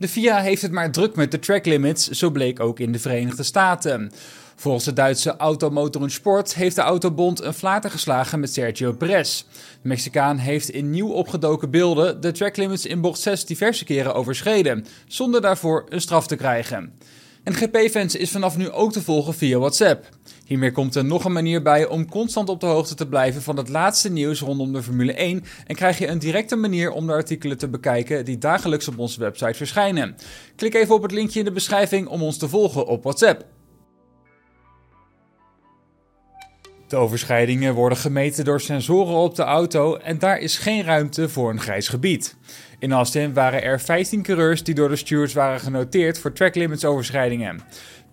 De FIA heeft het maar druk met de track limits, zo bleek ook in de Verenigde Staten. Volgens de Duitse Automotor en Sport heeft de Autobond een flater geslagen met Sergio Perez. De Mexicaan heeft in nieuw opgedoken beelden de track limits in bocht 6 diverse keren overschreden, zonder daarvoor een straf te krijgen. En GP-fans is vanaf nu ook te volgen via WhatsApp. Hiermee komt er nog een manier bij om constant op de hoogte te blijven van het laatste nieuws rondom de Formule 1 en krijg je een directe manier om de artikelen te bekijken die dagelijks op onze website verschijnen. Klik even op het linkje in de beschrijving om ons te volgen op WhatsApp. De overschrijdingen worden gemeten door sensoren op de auto en daar is geen ruimte voor een grijs gebied. In Austin waren er 15 coureurs die door de stewards waren genoteerd voor track limits overschrijdingen.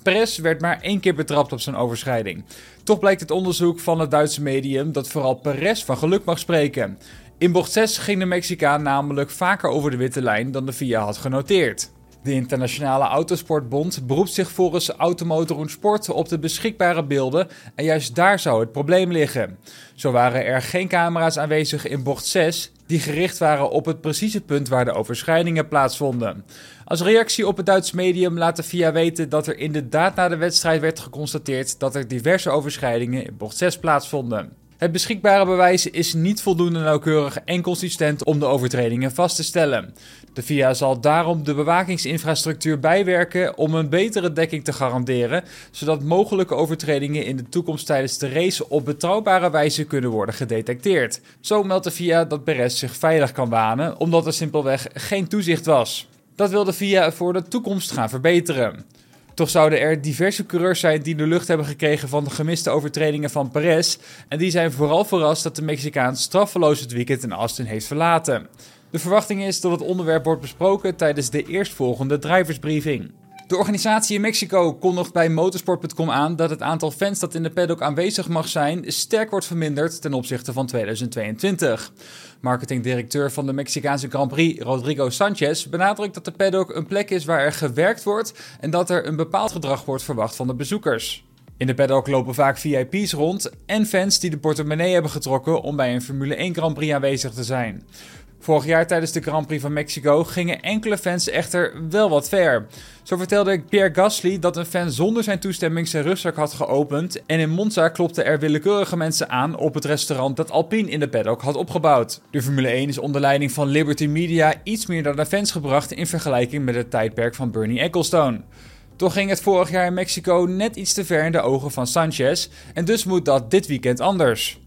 Perez werd maar één keer betrapt op zijn overschrijding. Toch blijkt het onderzoek van het Duitse medium dat vooral Perez van geluk mag spreken. In bocht 6 ging de Mexicaan namelijk vaker over de witte lijn dan de FIA had genoteerd. De Internationale Autosportbond beroept zich volgens Automotor en Sport op de beschikbare beelden en juist daar zou het probleem liggen. Zo waren er geen camera's aanwezig in bocht 6 die gericht waren op het precieze punt waar de overschrijdingen plaatsvonden. Als reactie op het Duitse medium laat de FIA weten dat er inderdaad na de wedstrijd werd geconstateerd dat er diverse overschrijdingen in bocht 6 plaatsvonden. Het beschikbare bewijs is niet voldoende nauwkeurig en consistent om de overtredingen vast te stellen. De FIA zal daarom de bewakingsinfrastructuur bijwerken om een betere dekking te garanderen, zodat mogelijke overtredingen in de toekomst tijdens de race op betrouwbare wijze kunnen worden gedetecteerd. Zo meldt de FIA dat Perez zich veilig kan wanen, omdat er simpelweg geen toezicht was. Dat wil de FIA voor de toekomst gaan verbeteren. Toch zouden er diverse coureurs zijn die de lucht hebben gekregen van de gemiste overtredingen van Perez. En die zijn vooral verrast dat de Mexicaan straffeloos het weekend in Austin heeft verlaten. De verwachting is dat het onderwerp wordt besproken tijdens de eerstvolgende driversbriefing. De organisatie in Mexico kondigt bij motorsport.com aan dat het aantal fans dat in de paddock aanwezig mag zijn sterk wordt verminderd ten opzichte van 2022. Marketingdirecteur van de Mexicaanse Grand Prix, Rodrigo Sanchez, benadrukt dat de paddock een plek is waar er gewerkt wordt en dat er een bepaald gedrag wordt verwacht van de bezoekers. In de paddock lopen vaak VIP's rond en fans die de portemonnee hebben getrokken om bij een Formule 1 Grand Prix aanwezig te zijn. Vorig jaar tijdens de Grand Prix van Mexico gingen enkele fans echter wel wat ver. Zo vertelde Pierre Gasly dat een fan zonder zijn toestemming zijn rugzak had geopend en in Monza klopten er willekeurige mensen aan op het restaurant dat Alpine in de paddock had opgebouwd. De Formule 1 is onder leiding van Liberty Media iets meer naar de fans gebracht in vergelijking met het tijdperk van Bernie Ecclestone. Toch ging het vorig jaar in Mexico net iets te ver in de ogen van Sanchez en dus moet dat dit weekend anders.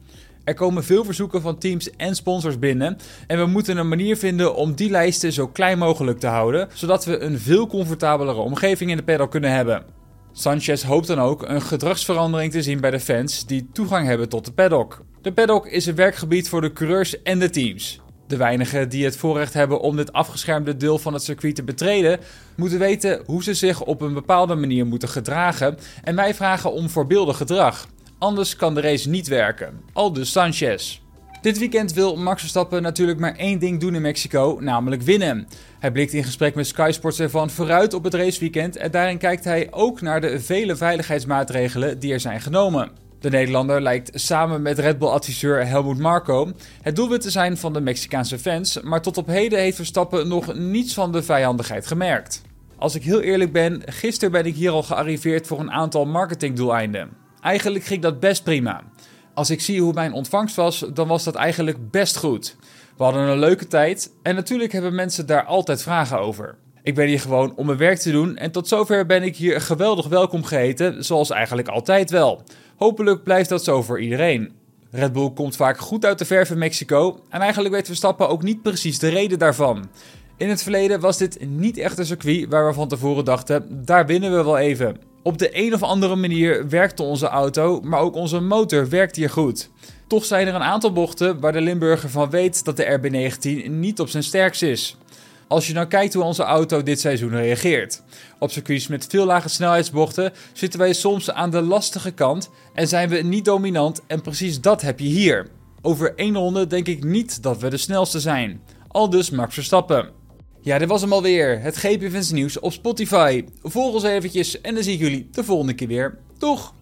Er komen veel verzoeken van teams en sponsors binnen en we moeten een manier vinden om die lijsten zo klein mogelijk te houden, zodat we een veel comfortabelere omgeving in de paddock kunnen hebben. Sanchez hoopt dan ook een gedragsverandering te zien bij de fans die toegang hebben tot de paddock. De paddock is een werkgebied voor de coureurs en de teams. De weinigen die het voorrecht hebben om dit afgeschermde deel van het circuit te betreden, moeten weten hoe ze zich op een bepaalde manier moeten gedragen en wij vragen om voorbeeldig gedrag. Anders kan de race niet werken. Aldus Sanchez. Dit weekend wil Max Verstappen natuurlijk maar één ding doen in Mexico, namelijk winnen. Hij blikt in gesprek met Sky Sports ervan vooruit op het raceweekend en daarin kijkt hij ook naar de vele veiligheidsmaatregelen die er zijn genomen. De Nederlander lijkt samen met Red Bull-adviseur Helmut Marko het doelwit te zijn van de Mexicaanse fans, maar tot op heden heeft Verstappen nog niets van de vijandigheid gemerkt. Als ik heel eerlijk ben, gisteren ben ik hier al gearriveerd voor een aantal marketingdoeleinden. Eigenlijk ging dat best prima. Als ik zie hoe mijn ontvangst was, dan was dat eigenlijk best goed. We hadden een leuke tijd en natuurlijk hebben mensen daar altijd vragen over. Ik ben hier gewoon om mijn werk te doen en tot zover ben ik hier geweldig welkom geheten, zoals eigenlijk altijd wel. Hopelijk blijft dat zo voor iedereen. Red Bull komt vaak goed uit de verf in Mexico en eigenlijk weten Verstappen ook niet precies de reden daarvan. In het verleden was dit niet echt een circuit waar we van tevoren dachten, daar winnen we wel even. Op de een of andere manier werkte onze auto, maar ook onze motor werkt hier goed. Toch zijn er een aantal bochten waar de Limburger van weet dat de RB19 niet op zijn sterkst is. Als je nou kijkt hoe onze auto dit seizoen reageert. Op circuits met veel lage snelheidsbochten zitten wij soms aan de lastige kant en zijn we niet dominant en precies dat heb je hier. Over één ronde denk ik niet dat we de snelste zijn. Al dus Max Verstappen. Ja, dit was hem alweer. Het GP nieuws op Spotify. Volg ons eventjes en dan zie ik jullie de volgende keer weer. Doeg!